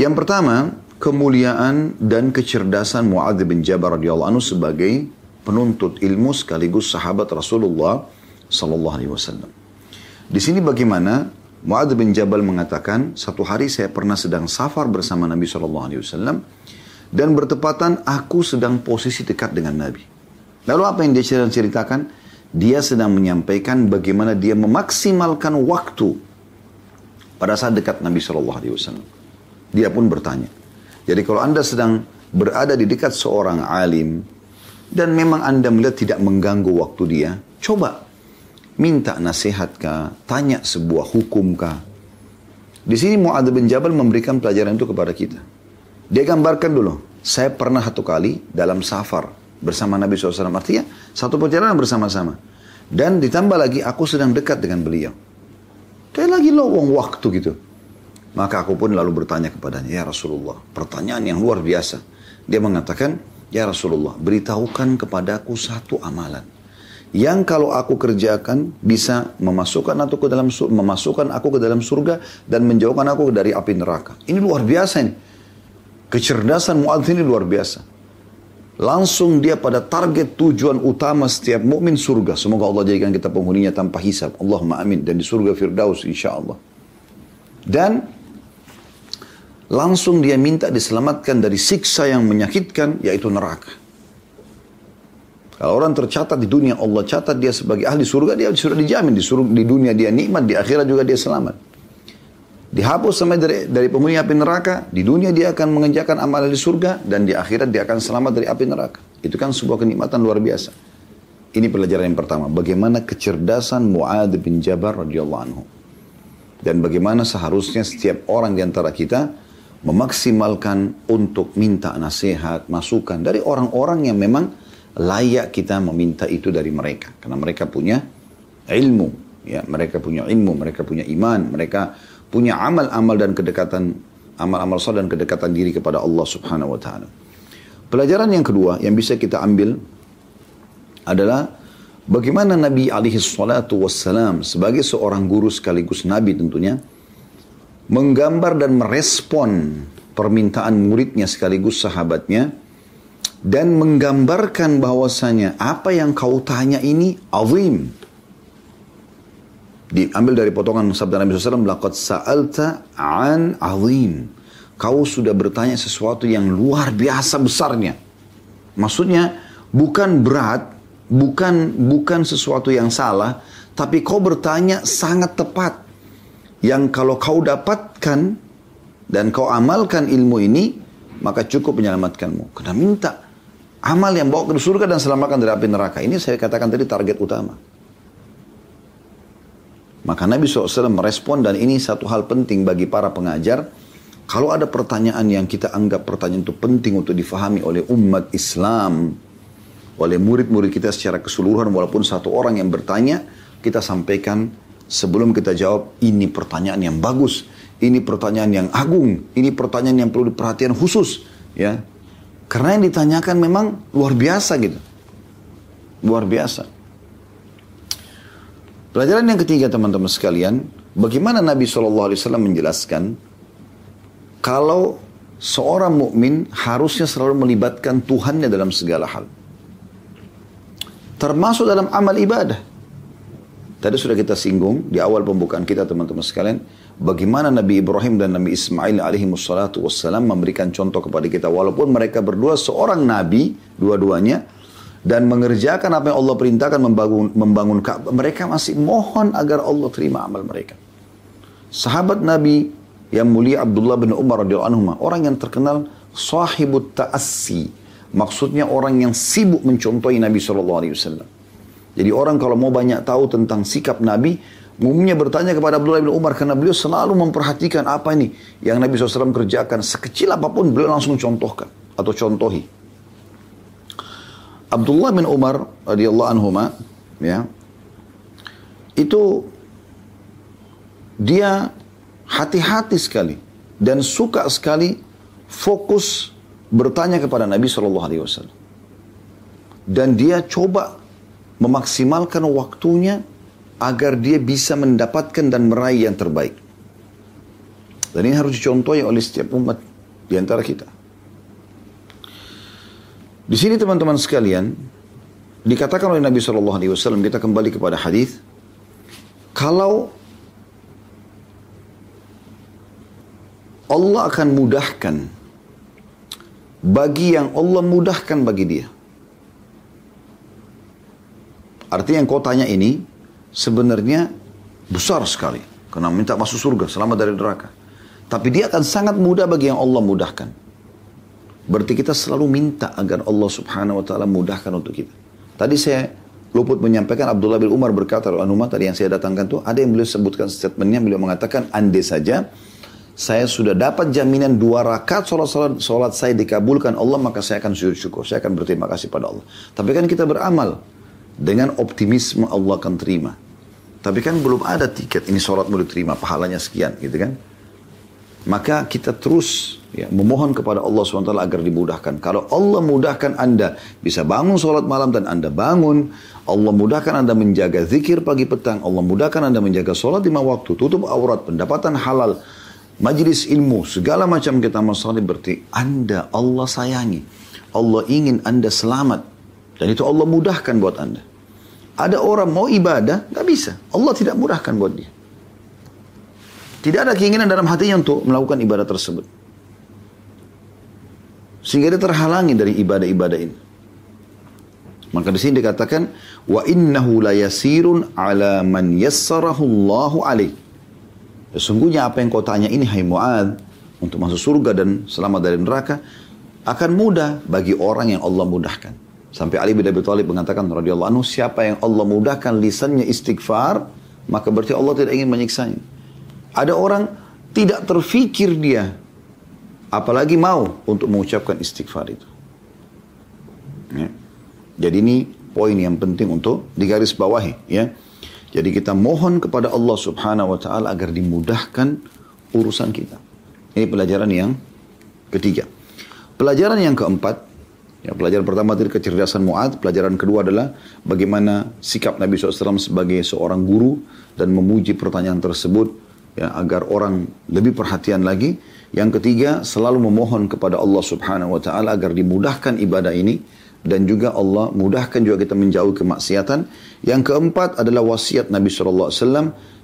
Yang pertama, kemuliaan dan kecerdasan Muadz bin Jabal radhiyallahu anhu sebagai penuntut ilmu sekaligus sahabat Rasulullah sallallahu alaihi wasallam. Di sini bagaimana Mu'adz bin Jabal mengatakan, satu hari saya pernah sedang safar bersama Nabi SAW dan bertepatan aku sedang posisi dekat dengan Nabi. Lalu apa yang dia ceritakan? Dia sedang menyampaikan bagaimana dia memaksimalkan waktu pada saat dekat Nabi Shallallahu Alaihi Wasallam. Dia pun bertanya. Jadi kalau anda sedang berada di dekat seorang alim dan memang anda melihat tidak mengganggu waktu dia, coba minta nasihat kah, tanya sebuah hukum kah. Di sini Mu'adz bin Jabal memberikan pelajaran itu kepada kita. Dia gambarkan dulu, saya pernah satu kali dalam safar bersama Nabi SAW. Artinya satu perjalanan bersama-sama. Dan ditambah lagi aku sedang dekat dengan beliau. Kayak lagi lowong waktu gitu. Maka aku pun lalu bertanya kepadanya, Ya Rasulullah, pertanyaan yang luar biasa. Dia mengatakan, Ya Rasulullah, beritahukan kepadaku satu amalan. Yang kalau aku kerjakan bisa memasukkan aku ke dalam memasukkan aku ke dalam surga dan menjauhkan aku dari api neraka. Ini luar biasa ini. Kecerdasan Mu'adz ini luar biasa. Langsung dia pada target tujuan utama setiap mukmin surga. Semoga Allah jadikan kita penghuninya tanpa hisab. Allahumma amin. Dan di surga Firdaus insya Allah. Dan langsung dia minta diselamatkan dari siksa yang menyakitkan yaitu neraka. Kalau orang tercatat di dunia Allah catat dia sebagai ahli surga dia sudah dijamin di surga di dunia dia nikmat di akhirat juga dia selamat dihapus sampai dari, dari penghuni api neraka, di dunia dia akan mengerjakan amal di surga, dan di akhirat dia akan selamat dari api neraka. Itu kan sebuah kenikmatan luar biasa. Ini pelajaran yang pertama. Bagaimana kecerdasan Mu'ad bin Jabar radhiyallahu anhu. Dan bagaimana seharusnya setiap orang di antara kita memaksimalkan untuk minta nasihat, masukan dari orang-orang yang memang layak kita meminta itu dari mereka. Karena mereka punya ilmu, ya mereka punya ilmu, mereka punya iman, mereka punya amal-amal dan kedekatan amal-amal saleh dan kedekatan diri kepada Allah Subhanahu wa taala. Pelajaran yang kedua yang bisa kita ambil adalah bagaimana Nabi alaihi salatu wassalam sebagai seorang guru sekaligus nabi tentunya menggambar dan merespon permintaan muridnya sekaligus sahabatnya dan menggambarkan bahwasanya apa yang kau tanya ini azim diambil dari potongan sabda Nabi SAW, Laqad sa'alta an azim. Kau sudah bertanya sesuatu yang luar biasa besarnya. Maksudnya bukan berat, bukan bukan sesuatu yang salah, tapi kau bertanya sangat tepat. Yang kalau kau dapatkan dan kau amalkan ilmu ini, maka cukup menyelamatkanmu. Karena minta amal yang bawa ke surga dan selamatkan dari api neraka. Ini saya katakan tadi target utama. Maka Nabi SAW merespon dan ini satu hal penting bagi para pengajar. Kalau ada pertanyaan yang kita anggap pertanyaan itu penting untuk difahami oleh umat Islam, oleh murid-murid kita secara keseluruhan walaupun satu orang yang bertanya, kita sampaikan sebelum kita jawab ini pertanyaan yang bagus, ini pertanyaan yang agung, ini pertanyaan yang perlu diperhatikan khusus, ya. Karena yang ditanyakan memang luar biasa gitu. Luar biasa. Pelajaran yang ketiga teman-teman sekalian, bagaimana Nabi SAW menjelaskan kalau seorang mukmin harusnya selalu melibatkan Tuhannya dalam segala hal. Termasuk dalam amal ibadah. Tadi sudah kita singgung di awal pembukaan kita teman-teman sekalian, bagaimana Nabi Ibrahim dan Nabi Ismail alaihi wassalam memberikan contoh kepada kita walaupun mereka berdua seorang nabi dua-duanya dan mengerjakan apa yang Allah perintahkan membangun membangun Ka'bah, mereka masih mohon agar Allah terima amal mereka. Sahabat Nabi yang mulia Abdullah bin Umar radhiyallahu anhu, orang yang terkenal sahibut ta'assi, maksudnya orang yang sibuk mencontohi Nabi sallallahu alaihi wasallam. Jadi orang kalau mau banyak tahu tentang sikap Nabi, umumnya bertanya kepada Abdullah bin Umar karena beliau selalu memperhatikan apa ini yang Nabi SAW kerjakan. Sekecil apa pun beliau langsung contohkan atau contohi. Abdullah bin Umar radhiyallahu anhu ya itu dia hati-hati sekali dan suka sekali fokus bertanya kepada Nabi Shallallahu Alaihi Wasallam dan dia coba memaksimalkan waktunya agar dia bisa mendapatkan dan meraih yang terbaik dan ini harus dicontohi oleh setiap umat di antara kita. Di sini teman-teman sekalian, dikatakan oleh Nabi Shallallahu Alaihi Wasallam kita kembali kepada hadis, kalau Allah akan mudahkan bagi yang Allah mudahkan bagi dia. Artinya yang kau tanya ini sebenarnya besar sekali. Karena minta masuk surga, selamat dari neraka. Tapi dia akan sangat mudah bagi yang Allah mudahkan. Berarti kita selalu minta agar Allah subhanahu wa ta'ala mudahkan untuk kita. Tadi saya luput menyampaikan Abdullah bin Umar berkata, Anumah tadi yang saya datangkan tuh, ada yang beliau sebutkan statementnya, beliau mengatakan, andai saja saya sudah dapat jaminan dua rakaat sholat, sholat, sholat saya dikabulkan Allah, maka saya akan sujud syukur. Saya akan berterima kasih pada Allah. Tapi kan kita beramal dengan optimisme Allah akan terima. Tapi kan belum ada tiket ini sholat mau diterima, pahalanya sekian gitu kan. Maka kita terus ya, memohon kepada Allah SWT agar dimudahkan. Kalau Allah mudahkan Anda bisa bangun sholat malam dan Anda bangun. Allah mudahkan Anda menjaga zikir pagi petang. Allah mudahkan Anda menjaga sholat lima waktu. Tutup aurat, pendapatan halal. Majlis ilmu, segala macam kita masalah berarti Anda Allah sayangi. Allah ingin Anda selamat. Dan itu Allah mudahkan buat Anda. Ada orang mau ibadah, nggak bisa. Allah tidak mudahkan buat dia. Tidak ada keinginan dalam hatinya untuk melakukan ibadah tersebut. Sehingga dia terhalangi dari ibadah-ibadah ini. Maka di sini dikatakan wa innahu la yasirun ala man yassarahu Allahu alaih. Sesungguhnya apa yang kau tanya ini hai Muad untuk masuk surga dan selamat dari neraka akan mudah bagi orang yang Allah mudahkan. Sampai Ali bin Abi Thalib mengatakan radhiyallahu anhu, siapa yang Allah mudahkan lisannya istighfar, maka berarti Allah tidak ingin menyiksanya. Ada orang tidak terfikir dia, apalagi mau untuk mengucapkan istighfar itu. Ya. Jadi ini poin yang penting untuk digaris bawahi. Ya. Jadi kita mohon kepada Allah subhanahu wa ta'ala agar dimudahkan urusan kita. Ini pelajaran yang ketiga. Pelajaran yang keempat, Ya, pelajaran pertama tadi kecerdasan Mu'ad, pelajaran kedua adalah bagaimana sikap Nabi SAW sebagai seorang guru dan memuji pertanyaan tersebut ya, agar orang lebih perhatian lagi. Yang ketiga, selalu memohon kepada Allah Subhanahu wa taala agar dimudahkan ibadah ini dan juga Allah mudahkan juga kita menjauhi kemaksiatan. Yang keempat adalah wasiat Nabi SAW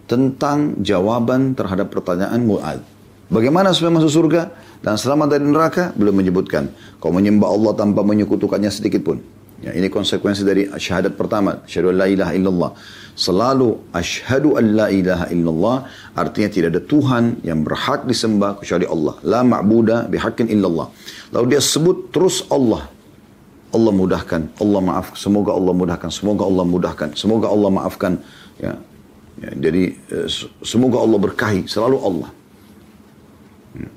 tentang jawaban terhadap pertanyaan Mu'ad. Bagaimana supaya masuk surga dan selamat dari neraka? Belum menyebutkan. Kau menyembah Allah tanpa menyekutukannya sedikit pun. Ya, ini konsekuensi dari syahadat pertama. Asyhadu la ilaha illallah. Selalu asyhadu an la ilaha illallah. Artinya tidak ada Tuhan yang berhak disembah kecuali Allah. La ma'buda bihaqqin illallah. Lalu dia sebut terus Allah. Allah mudahkan. Allah maaf. Semoga Allah mudahkan. Semoga Allah mudahkan. Semoga Allah maafkan. Ya. Ya, jadi eh, semoga Allah berkahi. Selalu Allah.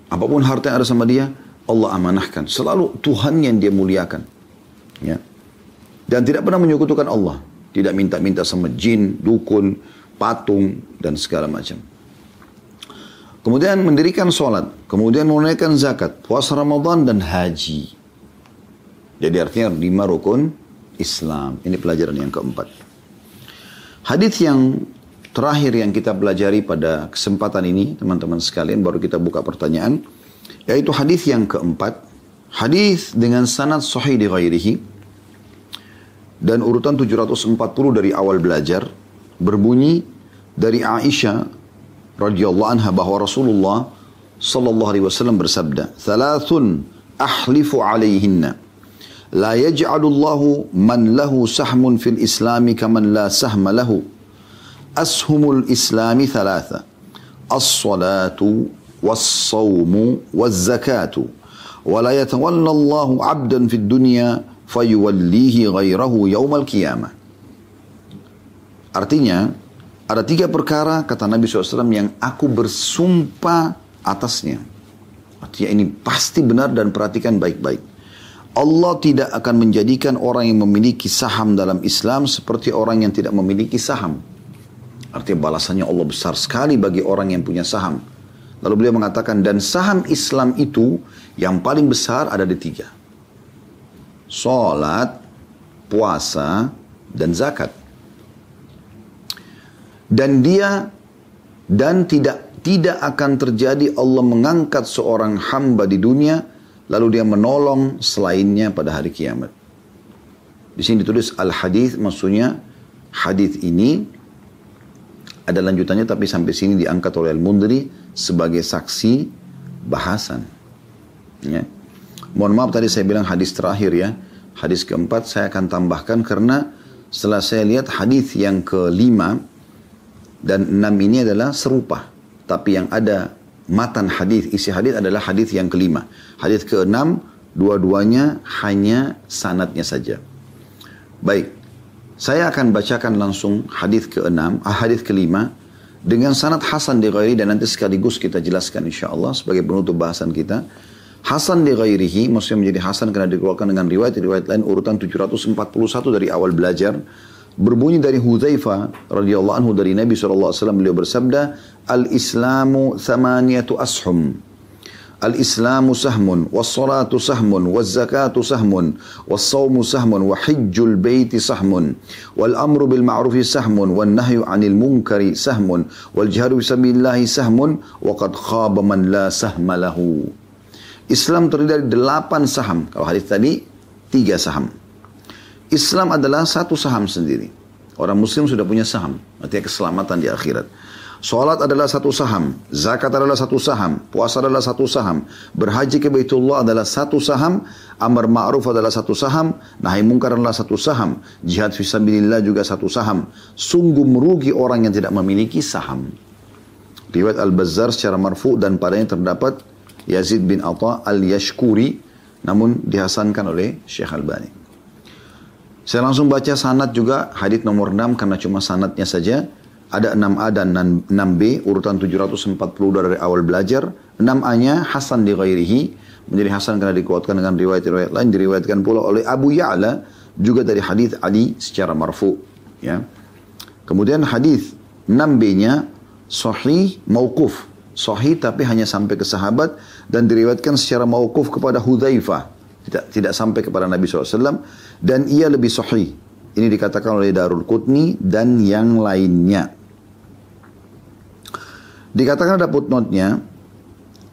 Apa pun harta yang ada sama dia, Allah amanahkan. Selalu Tuhan yang dia muliakan. Ya. Dan tidak pernah menyekutukan Allah. Tidak minta-minta sama jin, dukun, patung, dan segala macam. Kemudian mendirikan sholat. Kemudian menunaikan zakat, puasa Ramadan, dan haji. Jadi artinya lima rukun Islam. Ini pelajaran yang keempat. Hadis yang terakhir yang kita pelajari pada kesempatan ini, teman-teman sekalian, baru kita buka pertanyaan, yaitu hadis yang keempat, hadis dengan sanad sahih di ghairihi, dan urutan 740 dari awal belajar, berbunyi dari Aisyah radhiyallahu anha bahwa Rasulullah sallallahu alaihi wasallam bersabda, "Thalathun ahlifu alaihinna." La yaj'alullahu man lahu sahmun fil islami kaman la sahma lahu ashumul islami thalatha as-salatu was-sawmu waz-zakatu wa la yatawalla Allahu 'abdan fid dunya fayuwallihi ghayrahu yawmal qiyamah Artinya, ada tiga perkara, kata Nabi SAW, yang aku bersumpah atasnya. Artinya ini pasti benar dan perhatikan baik-baik. Allah tidak akan menjadikan orang yang memiliki saham dalam Islam seperti orang yang tidak memiliki saham. Artinya balasannya Allah besar sekali bagi orang yang punya saham. Lalu beliau mengatakan, dan saham Islam itu yang paling besar ada di tiga. Salat, puasa, dan zakat. Dan dia, dan tidak tidak akan terjadi Allah mengangkat seorang hamba di dunia, lalu dia menolong selainnya pada hari kiamat. Di sini ditulis al-hadis, maksudnya hadis ini ada lanjutannya tapi sampai sini diangkat oleh Al-Mundri sebagai saksi bahasan. Ya. Mohon maaf tadi saya bilang hadis terakhir ya. Hadis keempat saya akan tambahkan karena setelah saya lihat hadis yang kelima dan enam ini adalah serupa. Tapi yang ada matan hadis, isi hadis adalah hadis yang kelima. Hadis keenam, dua-duanya hanya sanatnya saja. Baik, saya akan bacakan langsung hadis keenam, ah, hadis kelima dengan sanad Hasan di ghairi dan nanti sekaligus kita jelaskan insya Allah sebagai penutup bahasan kita. Hasan di ghairihi, maksudnya menjadi Hasan karena dikeluarkan dengan riwayat-riwayat lain urutan 741 dari awal belajar. Berbunyi dari Hudzaifah radhiyallahu anhu dari Nabi SAW beliau bersabda, Al-Islamu thamaniyatu ashum. Al-Islamu sahmun, was-salatu sahmun, was-zakatu sahmun, was-sawmu sahmun, wa hijjul baiti sahmun, wal amru bil ma'rufi sahmun, wan nahyu 'anil munkari sahmun, wal lahu. Islam terdiri dari delapan saham. Kalau hadis tadi, tiga saham. Islam adalah satu saham sendiri. Orang muslim sudah punya saham. Artinya keselamatan di akhirat. Salat adalah satu saham, zakat adalah satu saham, puasa adalah satu saham, berhaji ke Baitullah adalah satu saham, amar ma'ruf adalah satu saham, nahi mungkar adalah satu saham, jihad fisabilillah juga satu saham. Sungguh merugi orang yang tidak memiliki saham. Riwayat Al-Bazzar secara marfu dan padanya terdapat Yazid bin Atta Al-Yashkuri namun dihasankan oleh Syekh Albani. Saya langsung baca sanad juga hadis nomor 6 karena cuma sanadnya saja. Ada 6A dan 6B, urutan 740 dari awal belajar. 6A-nya Hasan di ghairihi, menjadi Hasan karena dikuatkan dengan riwayat-riwayat lain. Diriwayatkan pula oleh Abu Ya'la, juga dari hadis Ali secara marfu. Ya. Kemudian hadis 6B-nya sahih mauquf. Sahih tapi hanya sampai ke sahabat dan diriwayatkan secara mauquf kepada Hudzaifah. Tidak, tidak sampai kepada Nabi SAW. Dan ia lebih sahih. Ini dikatakan oleh Darul Qutni dan yang lainnya. Dikatakan ada footnote-nya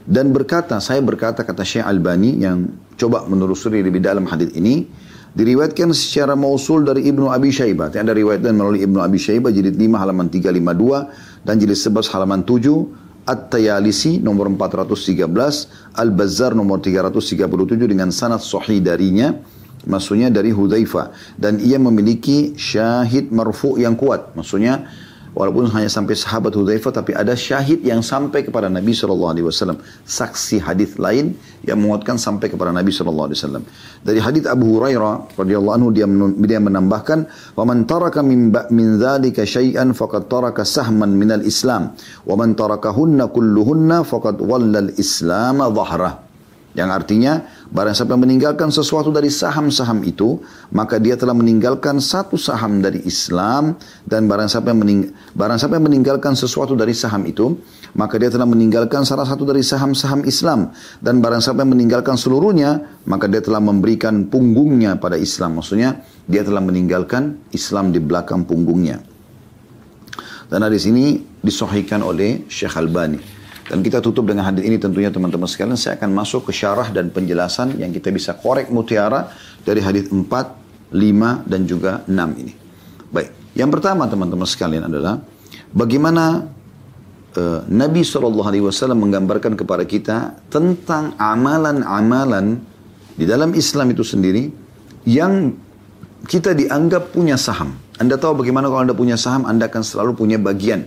dan berkata, saya berkata kata Syekh Albani yang coba menelusuri lebih dalam hadis ini, diriwayatkan secara mausul dari Ibnu Abi Syaibah. Ada riwayat dan melalui Ibnu Abi Syaibah jilid 5 halaman 352 dan jilid 11 halaman 7 At-Tayalisi nomor 413, Al-Bazzar nomor 337 dengan sanad sahih darinya, maksudnya dari Hudzaifah dan ia memiliki syahid marfu yang kuat, maksudnya Walaupun hanya sampai sahabat Hudzaifah tapi ada syahid yang sampai kepada Nabi sallallahu alaihi wasallam. Saksi hadis lain yang menguatkan sampai kepada Nabi sallallahu alaihi wasallam. Dari hadis Abu Hurairah radhiyallahu anhu dia dia menambahkan, "Wa man taraka min min dzalika syai'an faqad taraka sahman minal Islam, wa man tarakahunna kulluhunna faqad wallal Islam dhahrah." Yang artinya, barang siapa meninggalkan sesuatu dari saham-saham itu, maka dia telah meninggalkan satu saham dari Islam, dan barang siapa yang, mening barang siapa yang meninggalkan sesuatu dari saham itu, maka dia telah meninggalkan salah satu dari saham-saham Islam. Dan barang siapa yang meninggalkan seluruhnya, maka dia telah memberikan punggungnya pada Islam. Maksudnya, dia telah meninggalkan Islam di belakang punggungnya. Dan di sini disohikan oleh Syekh Albani. Dan kita tutup dengan hadis ini tentunya teman-teman sekalian. Saya akan masuk ke syarah dan penjelasan yang kita bisa korek mutiara dari hadis 4, 5, dan juga 6 ini. Baik, yang pertama teman-teman sekalian adalah bagaimana uh, Nabi SAW menggambarkan kepada kita tentang amalan-amalan di dalam Islam itu sendiri yang kita dianggap punya saham. Anda tahu bagaimana kalau Anda punya saham, Anda akan selalu punya bagian.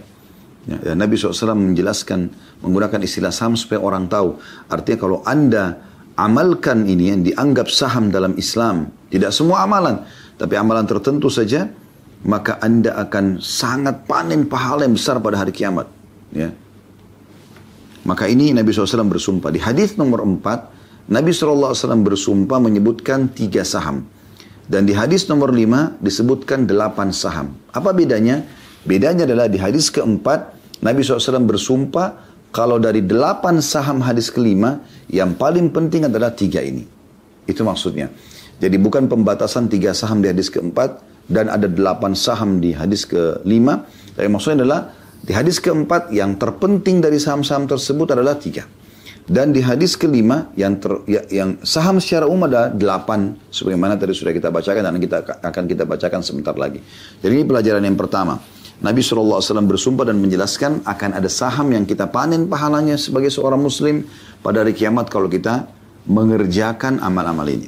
Ya, Nabi SAW menjelaskan menggunakan istilah saham supaya orang tahu. Artinya kalau anda amalkan ini yang dianggap saham dalam Islam, tidak semua amalan, tapi amalan tertentu saja, maka anda akan sangat panen pahala yang besar pada hari kiamat. Ya. Maka ini Nabi SAW bersumpah. Di hadis nomor 4, Nabi SAW bersumpah menyebutkan tiga saham. Dan di hadis nomor 5 disebutkan delapan saham. Apa bedanya? Bedanya adalah di hadis keempat, Nabi SAW bersumpah kalau dari delapan saham hadis kelima, yang paling penting adalah tiga ini. Itu maksudnya. Jadi bukan pembatasan tiga saham di hadis keempat, dan ada delapan saham di hadis kelima. Tapi maksudnya adalah, di hadis keempat, yang terpenting dari saham-saham tersebut adalah tiga. Dan di hadis kelima, yang, ter, ya, yang saham secara umum ada delapan, sebagaimana tadi sudah kita bacakan, dan kita akan kita bacakan sebentar lagi. Jadi ini pelajaran yang pertama. Nabi SAW bersumpah dan menjelaskan akan ada saham yang kita panen pahalanya sebagai seorang muslim pada hari kiamat kalau kita mengerjakan amal-amal ini.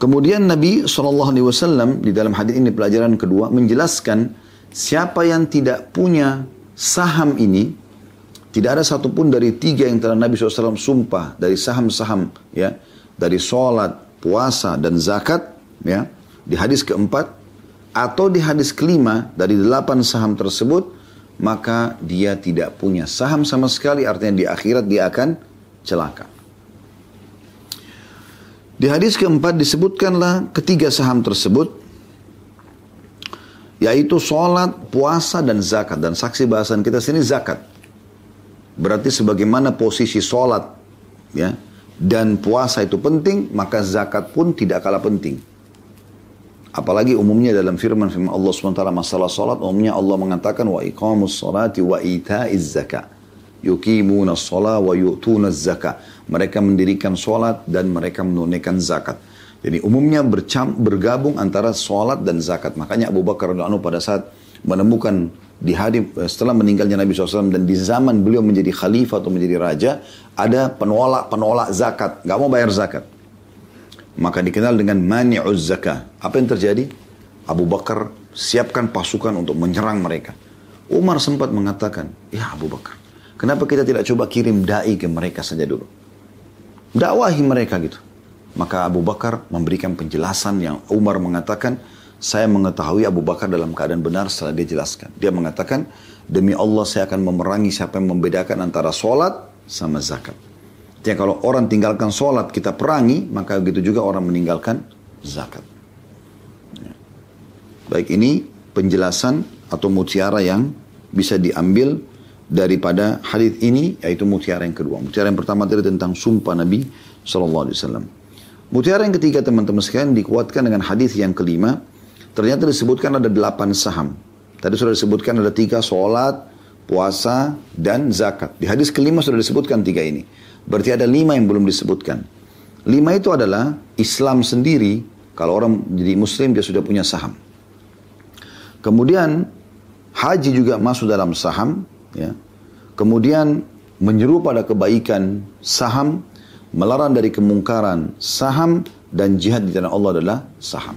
Kemudian Nabi SAW di dalam hadis ini pelajaran kedua menjelaskan siapa yang tidak punya saham ini, tidak ada satupun dari tiga yang telah Nabi SAW sumpah dari saham-saham ya, dari sholat, puasa dan zakat ya, di hadis keempat atau di hadis kelima dari delapan saham tersebut maka dia tidak punya saham sama sekali artinya di akhirat dia akan celaka. Di hadis keempat disebutkanlah ketiga saham tersebut yaitu sholat, puasa, dan zakat. Dan saksi bahasan kita sini zakat. Berarti sebagaimana posisi sholat ya, dan puasa itu penting, maka zakat pun tidak kalah penting. Apalagi umumnya dalam firman firman Allah SWT masalah sholat, umumnya Allah mengatakan wa iqamus sholati wa ita'iz zakat. Yukimuna sholat wa yu'tuna zakat mereka mendirikan sholat dan mereka menunaikan zakat. Jadi umumnya bercam, bergabung antara sholat dan zakat. Makanya Abu Bakar radhiallahu pada saat menemukan di hari eh, setelah meninggalnya Nabi SAW dan di zaman beliau menjadi khalifah atau menjadi raja ada penolak-penolak zakat, nggak mau bayar zakat. Maka dikenal dengan mani'uz zakah. Apa yang terjadi? Abu Bakar siapkan pasukan untuk menyerang mereka. Umar sempat mengatakan, ya Abu Bakar, kenapa kita tidak coba kirim da'i ke mereka saja dulu? dakwahi mereka gitu. Maka Abu Bakar memberikan penjelasan yang Umar mengatakan, saya mengetahui Abu Bakar dalam keadaan benar setelah dia jelaskan. Dia mengatakan, demi Allah saya akan memerangi siapa yang membedakan antara sholat sama zakat. Jadi kalau orang tinggalkan sholat kita perangi, maka begitu juga orang meninggalkan zakat. Ya. Baik ini penjelasan atau mutiara yang bisa diambil daripada hadis ini yaitu mutiara yang kedua. Mutiara yang pertama tadi tentang sumpah Nabi Shallallahu Alaihi Wasallam. Mutiara yang ketiga teman-teman sekalian dikuatkan dengan hadis yang kelima. Ternyata disebutkan ada delapan saham. Tadi sudah disebutkan ada tiga sholat, puasa, dan zakat. Di hadis kelima sudah disebutkan tiga ini. Berarti ada lima yang belum disebutkan. Lima itu adalah Islam sendiri. Kalau orang jadi muslim dia sudah punya saham. Kemudian haji juga masuk dalam saham ya. Kemudian menyeru pada kebaikan saham, melarang dari kemungkaran saham dan jihad di tanah Allah adalah saham.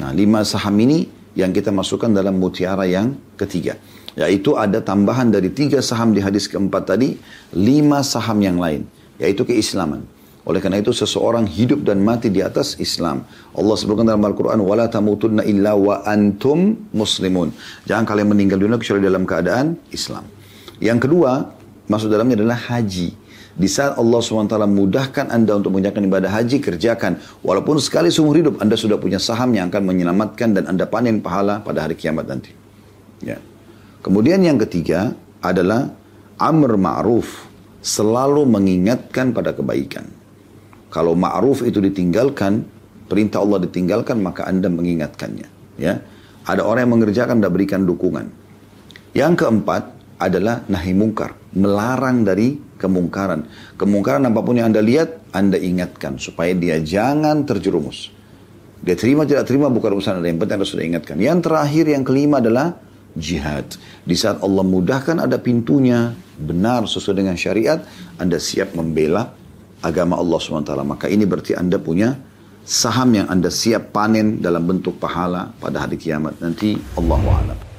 Nah, lima saham ini yang kita masukkan dalam mutiara yang ketiga. Yaitu ada tambahan dari tiga saham di hadis keempat tadi, lima saham yang lain. Yaitu keislaman. Oleh karena itu seseorang hidup dan mati di atas Islam. Allah sebutkan dalam Al-Quran, وَلَا تَمُوتُنَّ إِلَّا وَأَنْتُمْ مُسْلِمُونَ Jangan kalian meninggal dunia kecuali dalam keadaan Islam. Yang kedua, masuk dalamnya adalah haji. Di saat Allah SWT mudahkan Anda untuk mengerjakan ibadah haji, kerjakan. Walaupun sekali seumur hidup Anda sudah punya saham yang akan menyelamatkan dan Anda panen pahala pada hari kiamat nanti. Ya. Kemudian yang ketiga adalah amr ma'ruf. Selalu mengingatkan pada kebaikan. Kalau ma'ruf itu ditinggalkan, perintah Allah ditinggalkan, maka Anda mengingatkannya. Ya, Ada orang yang mengerjakan dan berikan dukungan. Yang keempat adalah nahi mungkar. Melarang dari kemungkaran. Kemungkaran apa pun yang Anda lihat, Anda ingatkan. Supaya dia jangan terjerumus. Dia terima tidak terima bukan urusan Anda. Yang penting Anda sudah ingatkan. Yang terakhir, yang kelima adalah jihad. Di saat Allah mudahkan ada pintunya, benar sesuai dengan syariat, Anda siap membela agama Allah SWT. Maka ini berarti Anda punya saham yang Anda siap panen dalam bentuk pahala pada hari kiamat nanti. Allahu a'lam.